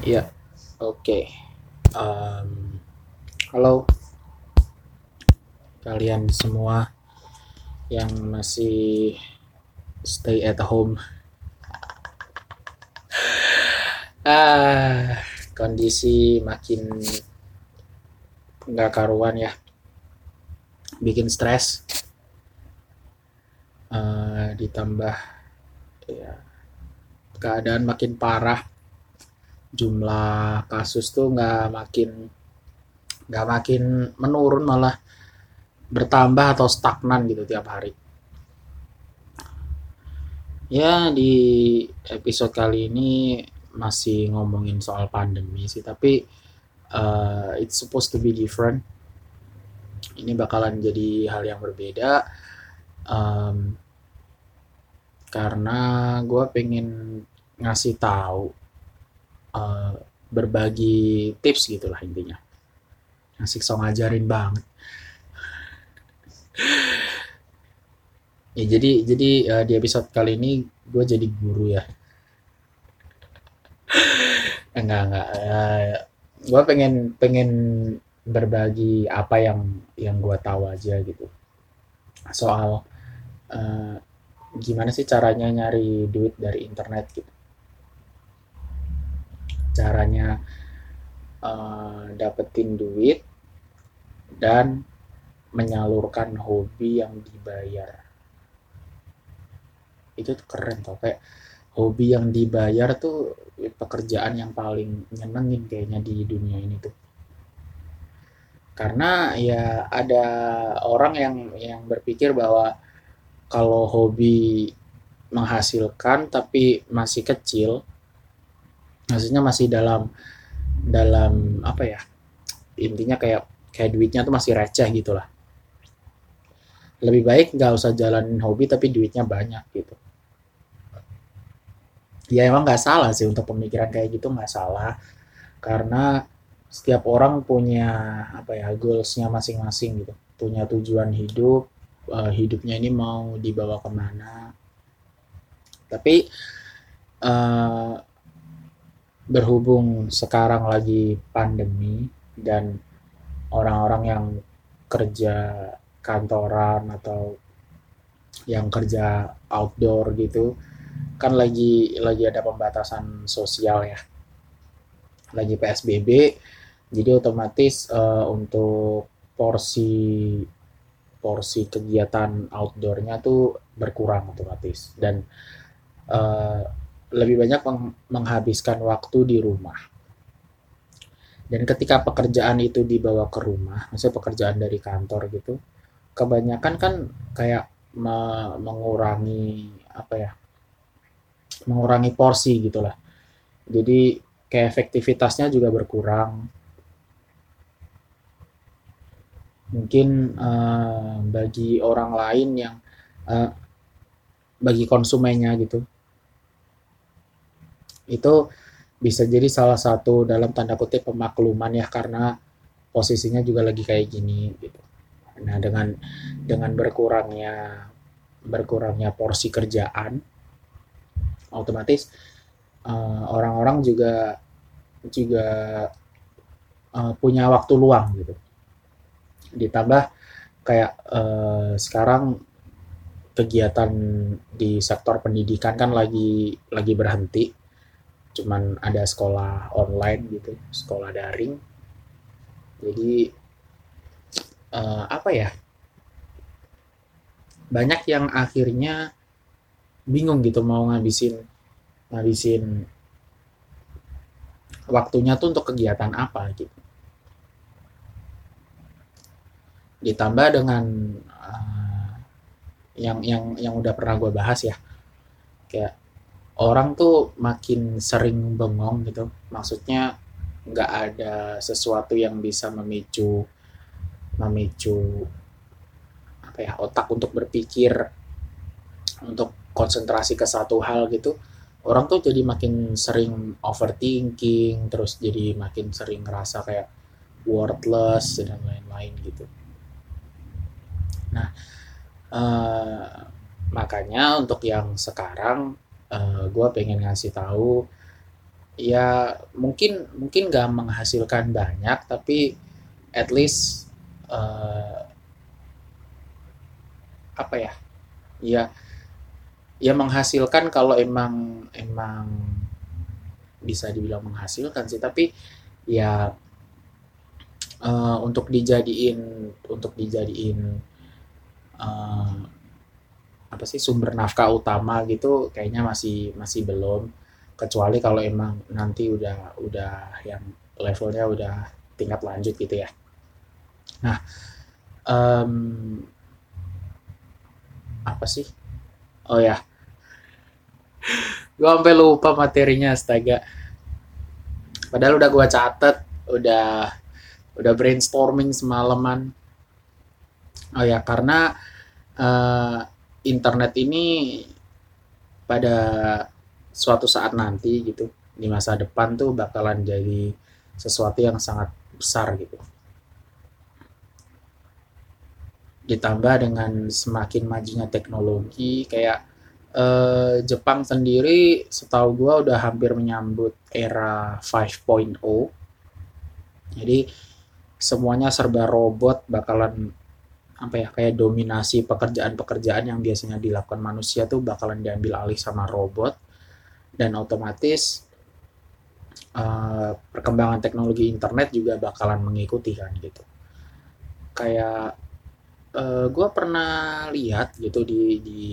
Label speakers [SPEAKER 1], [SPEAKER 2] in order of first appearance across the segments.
[SPEAKER 1] Iya, oke. Em, halo kalian semua yang masih stay at home. Ah, kondisi makin nggak karuan ya, bikin stres. Eh, ditambah ya keadaan makin parah, jumlah kasus tuh nggak makin nggak makin menurun malah bertambah atau stagnan gitu tiap hari. Ya di episode kali ini masih ngomongin soal pandemi sih, tapi uh, it's supposed to be different. Ini bakalan jadi hal yang berbeda um, karena gue pengen ngasih tahu uh, berbagi tips gitulah intinya. Asik so ngajarin banget. Ya jadi jadi uh, di episode kali ini gue jadi guru ya. Enggak enggak. Uh, gue pengen pengen berbagi apa yang yang gue tahu aja gitu soal uh, gimana sih caranya nyari duit dari internet gitu. Caranya uh, dapetin duit dan menyalurkan hobi yang dibayar. Itu keren tau kayak hobi yang dibayar tuh pekerjaan yang paling nyenengin kayaknya di dunia ini tuh. Karena ya ada orang yang yang berpikir bahwa kalau hobi menghasilkan tapi masih kecil maksudnya masih dalam dalam apa ya intinya kayak kayak duitnya tuh masih receh gitu lah. Lebih baik nggak usah jalanin hobi tapi duitnya banyak gitu. Ya emang nggak salah sih untuk pemikiran kayak gitu nggak salah. Karena setiap orang punya apa ya goalsnya masing-masing gitu. Punya tujuan hidup uh, hidupnya ini mau dibawa ke mana. Tapi uh, berhubung sekarang lagi pandemi dan orang-orang yang kerja kantoran atau yang kerja outdoor gitu kan lagi lagi ada pembatasan sosial ya. Lagi PSBB jadi otomatis uh, untuk porsi porsi kegiatan outdoornya tuh berkurang otomatis. Dan uh, lebih banyak meng menghabiskan waktu di rumah. Dan ketika pekerjaan itu dibawa ke rumah maksudnya pekerjaan dari kantor gitu kebanyakan kan kayak me mengurangi apa ya mengurangi porsi gitulah. Jadi kayak efektivitasnya juga berkurang. Mungkin uh, bagi orang lain yang uh, bagi konsumennya gitu itu bisa jadi salah satu dalam tanda kutip pemakluman ya karena posisinya juga lagi kayak gini gitu. Nah dengan dengan berkurangnya berkurangnya porsi kerjaan otomatis uh, orang-orang juga juga uh, punya waktu luang gitu. Ditambah kayak uh, sekarang kegiatan di sektor pendidikan kan lagi lagi berhenti cuman ada sekolah online gitu sekolah daring. Jadi uh, apa ya? Banyak yang akhirnya bingung gitu mau ngabisin ngabisin waktunya tuh untuk kegiatan apa gitu. Ditambah dengan uh, yang yang yang udah pernah gue bahas ya. Kayak orang tuh makin sering bengong gitu. Maksudnya nggak ada sesuatu yang bisa memicu memicu apa ya otak untuk berpikir untuk konsentrasi ke satu hal gitu. Orang tuh jadi makin sering overthinking terus jadi makin sering ngerasa kayak worthless dan lain-lain gitu. Nah, uh, makanya untuk yang sekarang eh, gue pengen ngasih tahu ya mungkin mungkin nggak menghasilkan banyak tapi at least uh, apa ya? Ya ya menghasilkan kalau emang emang bisa dibilang menghasilkan sih. Tapi ya uh, untuk dijadiin untuk dijadiin apa sih sumber nafkah utama gitu kayaknya masih masih belum. Kecuali kalau emang nanti udah udah yang levelnya udah tingkat lanjut gitu ya. Nah um, apa sih? Oh ya. Gue sampai lupa materinya astaga. Padahal udah gue catet udah udah brainstorming semalaman. Oh ya karena uh, internet ini pada suatu saat nanti gitu di masa depan tuh bakalan jadi sesuatu yang sangat besar gitu. Ditambah dengan semakin majunya teknologi kayak eh, Jepang sendiri setahu gue udah hampir menyambut era 5.0 jadi semuanya serba robot bakalan apa ya kayak dominasi pekerjaan-pekerjaan yang biasanya dilakukan manusia tuh bakalan diambil alih sama robot. Dan otomatis uh, perkembangan teknologi internet juga bakalan mengikuti kan gitu. Kayak uh, eh, gue pernah lihat gitu di di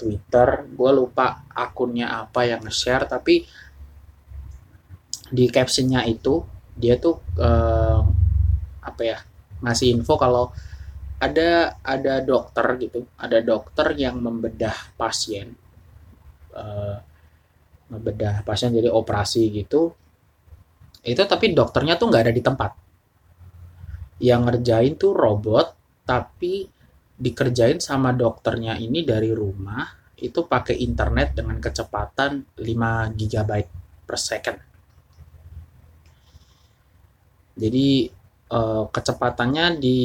[SPEAKER 1] Twitter gue lupa akunnya apa yang nge-share tapi di captionnya itu dia tuh uh, apa ya ngasih info kalau ada ada dokter gitu. Ada dokter yang membedah pasien. Uh, bedah pasien jadi operasi gitu. Itu tapi dokternya tuh nggak ada di tempat. Yang ngerjain tuh robot tapi dikerjain sama dokternya ini dari rumah itu pakai internet dengan kecepatan 5 GB per second. Jadi eh, kecepatannya di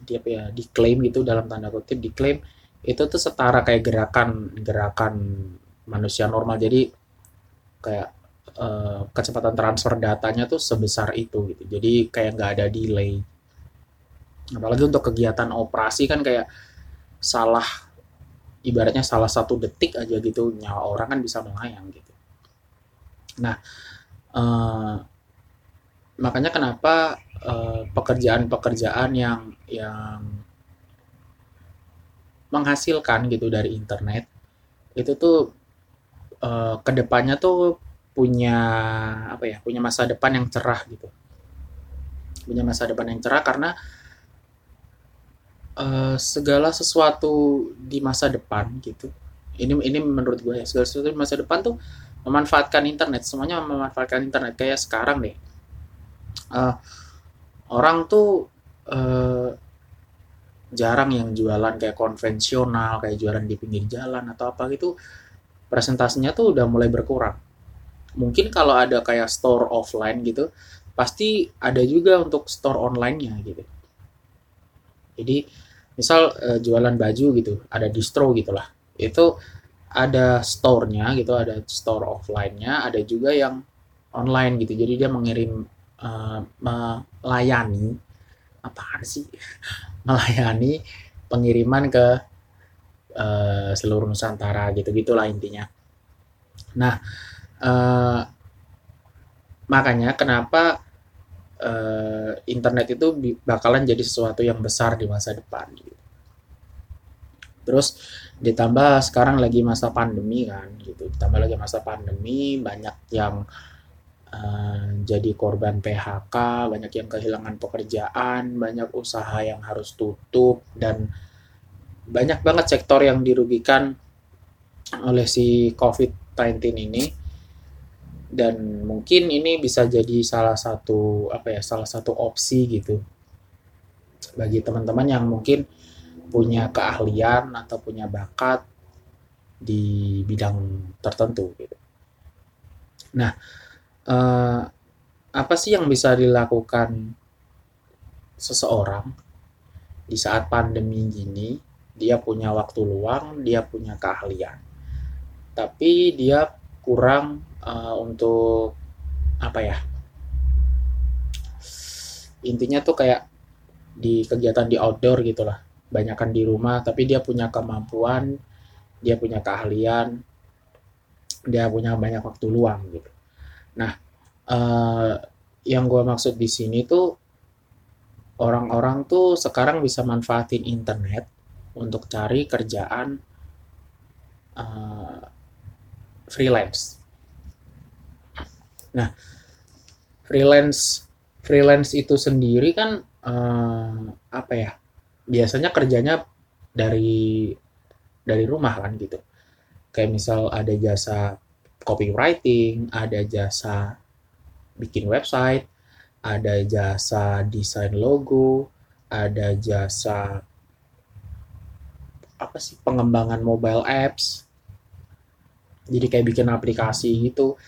[SPEAKER 1] di apa ya diklaim gitu dalam tanda kutip diklaim itu tuh setara kayak gerakan gerakan manusia normal. Jadi kayak uh, kecepatan transfer datanya tuh sebesar itu gitu. Jadi kayak nggak ada delay. Apalagi untuk kegiatan operasi kan kayak salah ibaratnya salah satu detik aja gitu nyawa orang kan bisa melayang gitu. Nah uh, makanya kenapa pekerjaan-pekerjaan uh, yang yang menghasilkan gitu dari internet itu tuh uh, ke depannya tuh punya apa ya punya masa depan yang cerah gitu. Punya masa depan yang cerah karena uh, segala sesuatu di masa depan gitu ini ini menurut gue ya segala sesuatu di masa depan tuh memanfaatkan internet semuanya memanfaatkan internet. Kayak sekarang deh uh, orang tuh uh, jarang yang jualan kayak konvensional kayak jualan di pinggir jalan atau apa gitu presentasinya tuh udah mulai berkurang. Mungkin kalau ada kayak store offline gitu, pasti ada juga untuk store online-nya gitu. Jadi misal uh, jualan baju gitu, ada distro gitulah. Itu ada store-nya gitu, ada store offline-nya, ada juga yang online gitu. Jadi dia mengirim uh, melayani apa sih? melayani pengiriman ke uh, seluruh Nusantara gitu gitulah intinya. Nah uh, makanya kenapa uh, internet itu bakalan jadi sesuatu yang besar di masa depan. Gitu. Terus ditambah sekarang lagi masa pandemi kan gitu, ditambah lagi masa pandemi banyak yang jadi korban PHK, banyak yang kehilangan pekerjaan, banyak usaha yang harus tutup dan banyak banget sektor yang dirugikan oleh si COVID-19 ini dan mungkin ini bisa jadi salah satu apa ya salah satu opsi gitu bagi teman-teman yang mungkin punya keahlian atau punya bakat di bidang tertentu gitu. Nah, eh, apa sih yang bisa dilakukan seseorang di saat pandemi gini? Dia punya waktu luang, dia punya keahlian. Tapi dia berkurang uh, untuk apa ya? Intinya tuh kayak di kegiatan di outdoor gitulah banyakkan di rumah tapi dia punya kemampuan dia punya keahlian dia punya banyak waktu luang gitu nah uh, yang gue maksud di sini tuh orang-orang tuh sekarang bisa manfaatin internet untuk cari kerjaan uh, freelance. Nah, freelance freelance itu sendiri kan uh, apa ya? Biasanya kerjanya dari dari rumah kan gitu. Kayak misal ada jasa copywriting, ada jasa bikin website, ada jasa desain logo, ada jasa apa sih pengembangan mobile apps. Jadi kayak bikin aplikasi gitu.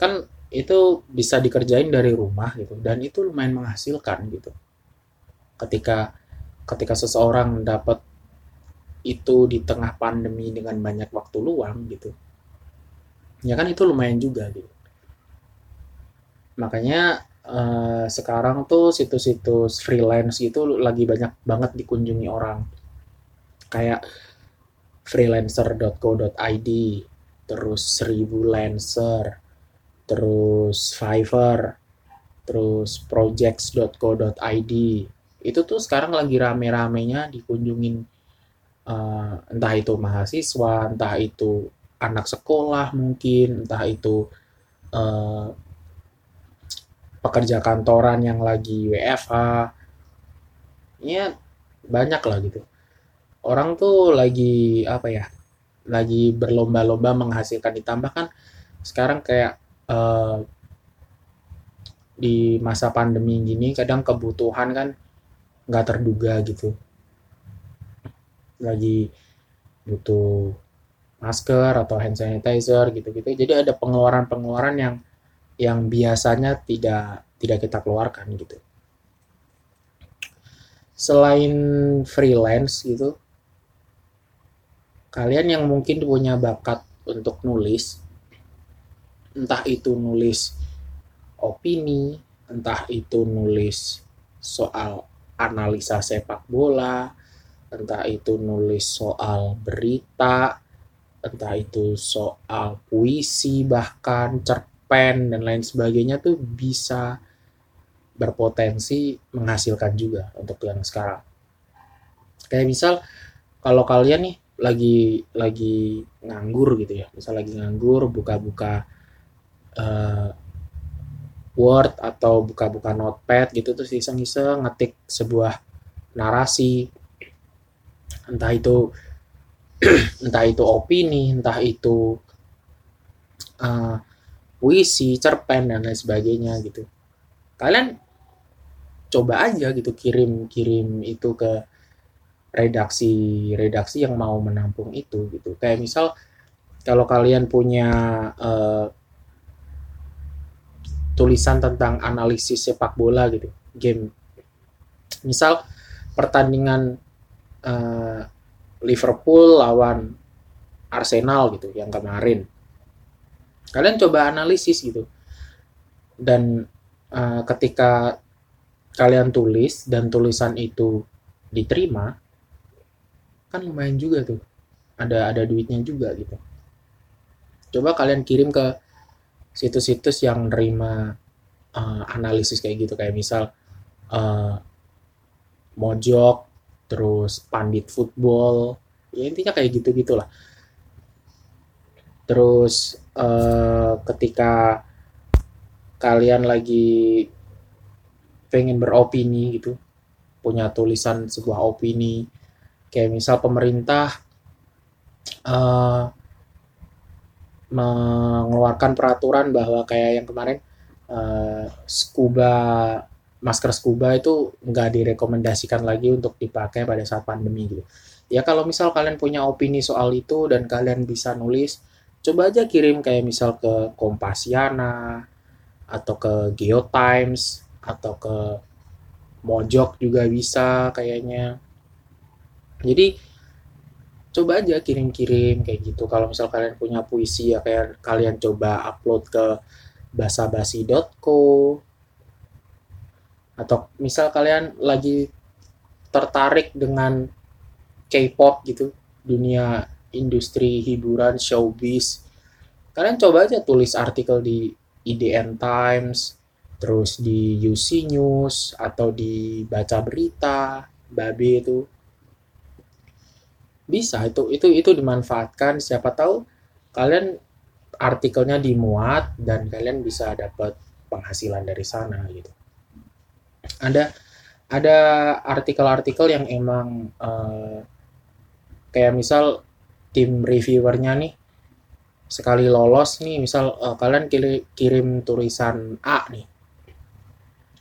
[SPEAKER 1] Kan itu bisa dikerjain dari rumah gitu dan itu lumayan menghasilkan gitu. Ketika ketika seseorang dapat itu di tengah pandemi dengan banyak waktu luang gitu. Ya kan itu lumayan juga gitu. Makanya uh, sekarang tuh situs-situs freelance itu lagi banyak banget dikunjungi orang. Kayak freelancer.co.id, terus seribu lancer, terus Fiverr, terus projects.co.id. Itu tuh sekarang lagi rame-ramenya dikunjungin uh, entah itu mahasiswa, entah itu anak sekolah mungkin, entah itu uh, pekerja kantoran yang lagi WFH ya banyak lah gitu. Orang tuh lagi apa ya lagi berlomba-lomba menghasilkan ditambah kan sekarang kayak uh, di masa pandemi gini kadang kebutuhan kan nggak terduga gitu. Lagi butuh masker atau hand sanitizer gitu-gitu jadi ada pengeluaran-pengeluaran yang yang biasanya tidak tidak kita keluarkan gitu. Selain freelance gitu, kalian yang mungkin punya bakat untuk nulis, entah itu nulis opini, entah itu nulis soal analisa sepak bola, entah itu nulis soal berita, entah itu soal puisi bahkan cerpen pen dan lain sebagainya tuh bisa berpotensi menghasilkan juga untuk yang sekarang. Kayak misal kalau kalian nih lagi lagi nganggur gitu ya, misal lagi nganggur buka-buka uh, Word atau buka-buka Notepad gitu terus iseng-iseng ngetik sebuah narasi entah itu entah itu opini, entah itu uh, puisi, cerpen dan lain sebagainya gitu. Kalian coba aja gitu kirim-kirim itu ke redaksi-redaksi yang mau menampung itu gitu. Kayak misal kalau kalian punya uh, tulisan tentang analisis sepak bola gitu, game. Misal pertandingan uh, Liverpool lawan Arsenal gitu yang kemarin. Kalian coba analisis gitu. Dan uh, ketika kalian tulis dan tulisan itu diterima kan lumayan juga tuh. Ada ada duitnya juga gitu. Coba kalian kirim ke situs-situs yang nerima uh, analisis kayak gitu. Kayak misal uh, mojok terus pandit football. Ya intinya kayak gitu gitulah terus uh, ketika kalian lagi pengen beropini gitu punya tulisan sebuah opini kayak misal pemerintah uh, mengeluarkan peraturan bahwa kayak yang kemarin uh, scuba masker scuba itu nggak direkomendasikan lagi untuk dipakai pada saat pandemi gitu ya kalau misal kalian punya opini soal itu dan kalian bisa nulis coba aja kirim kayak misal ke Kompasiana atau ke Geotimes atau ke Mojok juga bisa kayaknya. Jadi coba aja kirim-kirim kayak gitu kalau misal kalian punya puisi ya kayak kalian coba upload ke basabasi.co atau misal kalian lagi tertarik dengan K-pop gitu dunia industri hiburan showbiz kalian coba aja tulis artikel di IDN Times terus di UC News atau di baca berita babe itu. Bisa itu itu itu dimanfaatkan. Siapa tahu kalian artikelnya dimuat dan kalian bisa dapat penghasilan dari sana gitu ada ada artikel-artikel yang emang uh, kayak misal tim reviewernya nih sekali lolos nih misal uh, kalian kirim tulisan A nih.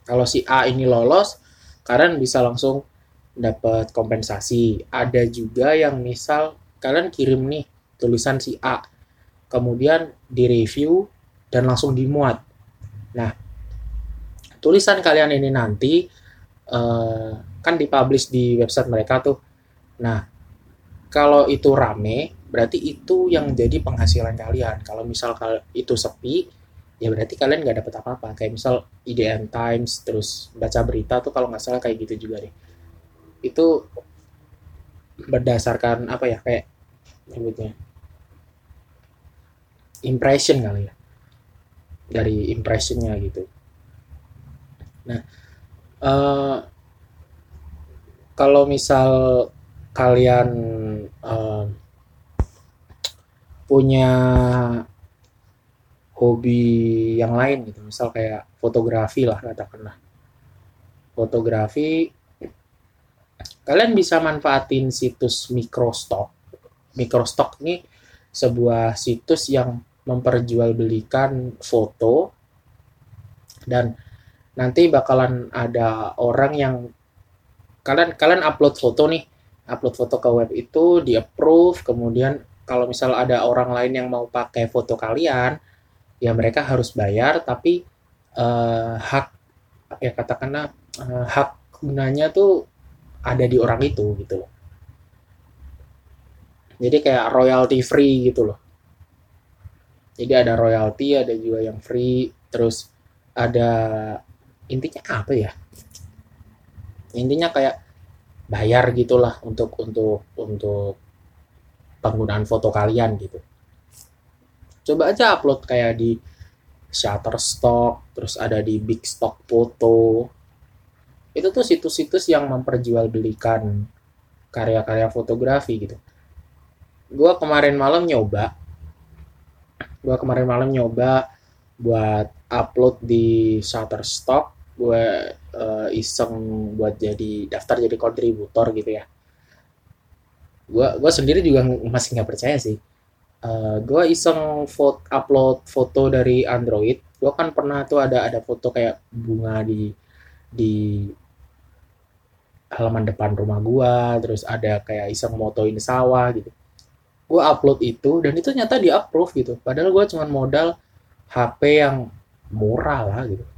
[SPEAKER 1] Kalau si A ini lolos kalian bisa langsung dapat kompensasi. Ada juga yang misal kalian kirim nih tulisan si A kemudian direview dan langsung dimuat. Nah tulisan kalian ini nanti uh, kan dipublish di website mereka tuh. Nah kalau itu rame berarti itu yang jadi penghasilan kalian. Kalau misal itu sepi ya berarti kalian nggak dapat apa-apa. Kayak misal IDN Times terus baca berita tuh kalau nggak salah kayak gitu juga deh. Itu berdasarkan apa ya kayak nyebutnya? Impression kali ya. Dari impressionnya gitu nah uh, kalau misal kalian uh, punya hobi yang lain gitu misal kayak fotografi lah katakanlah. Fotografi kalian bisa manfaatin situs microstock. Microstock ini sebuah situs yang memperjualbelikan foto dan nanti bakalan ada orang yang kalian kalian upload foto nih. Upload foto ke web itu di approve. Kemudian kalau misal ada orang lain yang mau pakai foto kalian ya mereka harus bayar. Tapi uh, hak ya katakanlah uh, hak gunanya tuh ada di orang itu gitu loh. Jadi kayak royalty free gitu loh. Jadi ada royalty ada juga yang free. Terus ada intinya apa ya? Intinya kayak bayar gitulah untuk untuk untuk penggunaan foto kalian gitu. Coba aja upload kayak di Shutterstock terus ada di Big Stock Foto itu tuh situs-situs yang memperjualbelikan karya-karya fotografi gitu. Gue kemarin malam nyoba. Gue kemarin malam nyoba buat upload di Shutterstock gue uh, iseng buat jadi daftar jadi kontributor gitu ya. Gue gue sendiri juga masih nggak percaya sih. Uh, eh, gue iseng foto upload foto dari Android. Gue kan pernah tuh ada ada foto kayak bunga di di halaman depan rumah gue terus ada kayak iseng motoin sawah gitu. Gue upload itu dan itu nyata di approve gitu. Padahal gue cuma modal HP yang murah lah gitu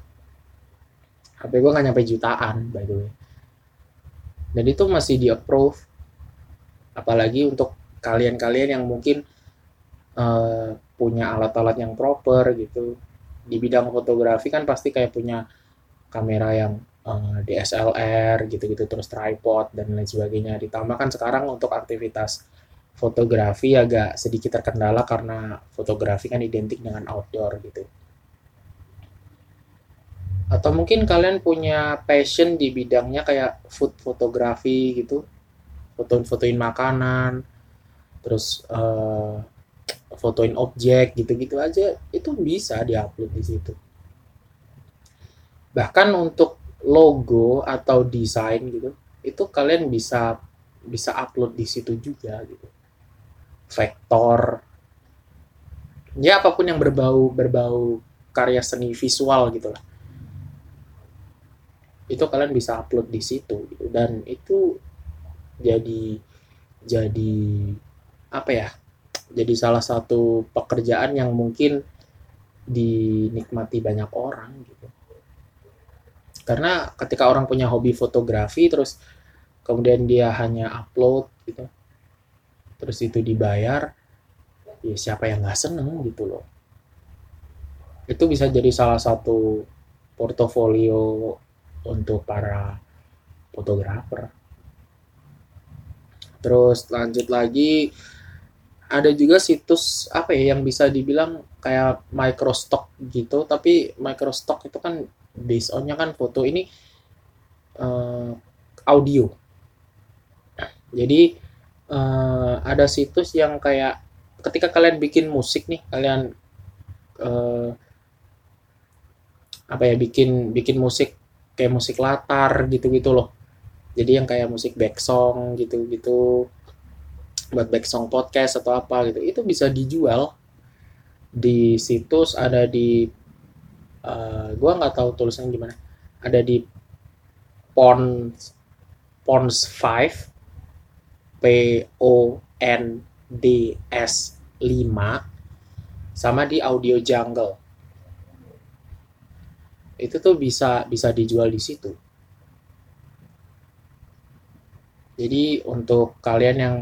[SPEAKER 1] HP gue nggak nyampe jutaan by the way. Dan itu masih di approve. Apalagi untuk kalian-kalian yang mungkin uh, punya alat-alat yang proper gitu. Di bidang fotografi kan pasti kayak punya kamera yang uh, eh, DSLR gitu-gitu terus tripod dan lain sebagainya. Ditambah kan sekarang untuk aktivitas fotografi agak sedikit terkendala karena fotografi kan identik dengan outdoor gitu atau mungkin kalian punya passion di bidangnya kayak food fotografi gitu. Fotoin fotoin makanan terus uh, fotoin objek gitu-gitu aja itu bisa diupload di situ. Bahkan untuk logo atau desain gitu itu kalian bisa bisa upload di situ juga gitu. Vektor. Ya apa pun yang berbau berbau karya seni visual gitu lah itu kalian bisa upload di situ gitu. dan itu jadi jadi apa ya jadi salah satu pekerjaan yang mungkin dinikmati banyak orang gitu karena ketika orang punya hobi fotografi terus kemudian dia hanya upload gitu terus itu dibayar ya siapa yang nggak seneng gitu loh itu bisa jadi salah satu portofolio untuk para fotografer. Terus lanjut lagi ada juga situs apa ya yang bisa dibilang kayak microstock gitu tapi microstock itu kan based onnya kan foto ini uh, audio. Jadi uh, ada situs yang kayak ketika kalian bikin musik nih kalian uh, apa ya bikin bikin musik kayak musik latar gitu-gitu loh. Jadi yang kayak musik back song gitu-gitu buat back song podcast atau apa gitu. Itu bisa dijual di situs ada di uh, gua nggak tahu tulisannya gimana. Ada di Pons Pons 5 P O N D S 5 sama di Audio Jungle itu tuh bisa bisa dijual di situ. Jadi untuk kalian yang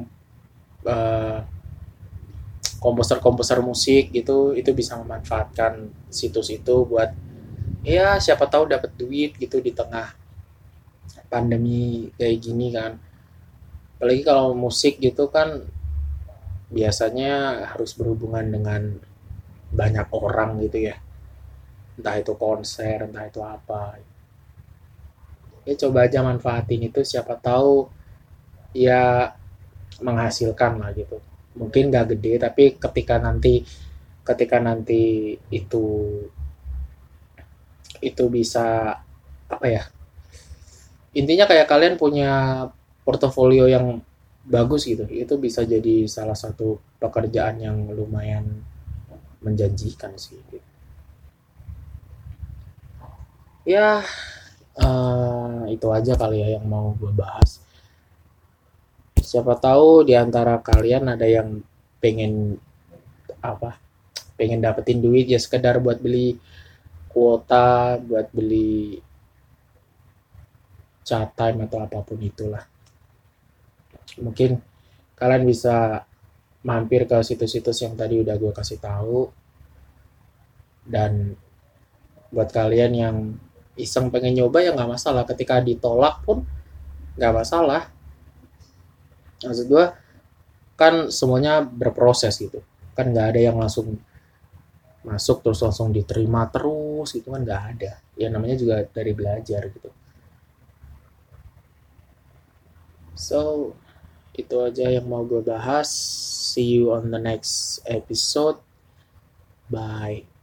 [SPEAKER 1] komposer komposer-komposer musik gitu itu bisa memanfaatkan situs itu buat ya siapa tahu dapat duit gitu di tengah pandemi kayak gini kan. Apalagi kalau musik gitu kan biasanya harus berhubungan dengan banyak orang gitu ya entah itu konser entah itu apa ya coba aja manfaatin itu siapa tahu ya menghasilkan lah gitu mungkin gak gede tapi ketika nanti ketika nanti itu itu bisa apa ya intinya kayak kalian punya portofolio yang bagus gitu itu bisa jadi salah satu pekerjaan yang lumayan menjanjikan sih gitu. Ya uh, itu aja kali ya yang mau gue bahas. Siapa tahu di antara kalian ada yang pengen apa pengen dapetin duit ya sekedar buat beli kuota buat beli chat time atau apa pun itulah. Mungkin kalian bisa mampir ke situs-situs yang tadi udah gue kasih tahu. Dan buat kalian yang iseng pengen nyoba ya nggak masalah. Ketika ditolak pun nggak masalah. Maksud gue kan semuanya berproses gitu. Kan nggak ada yang langsung masuk terus langsung diterima terus gitu kan nggak ada. Ya namanya juga dari belajar gitu. So itu aja yang mau gue bahas. See you on the next episode. Bye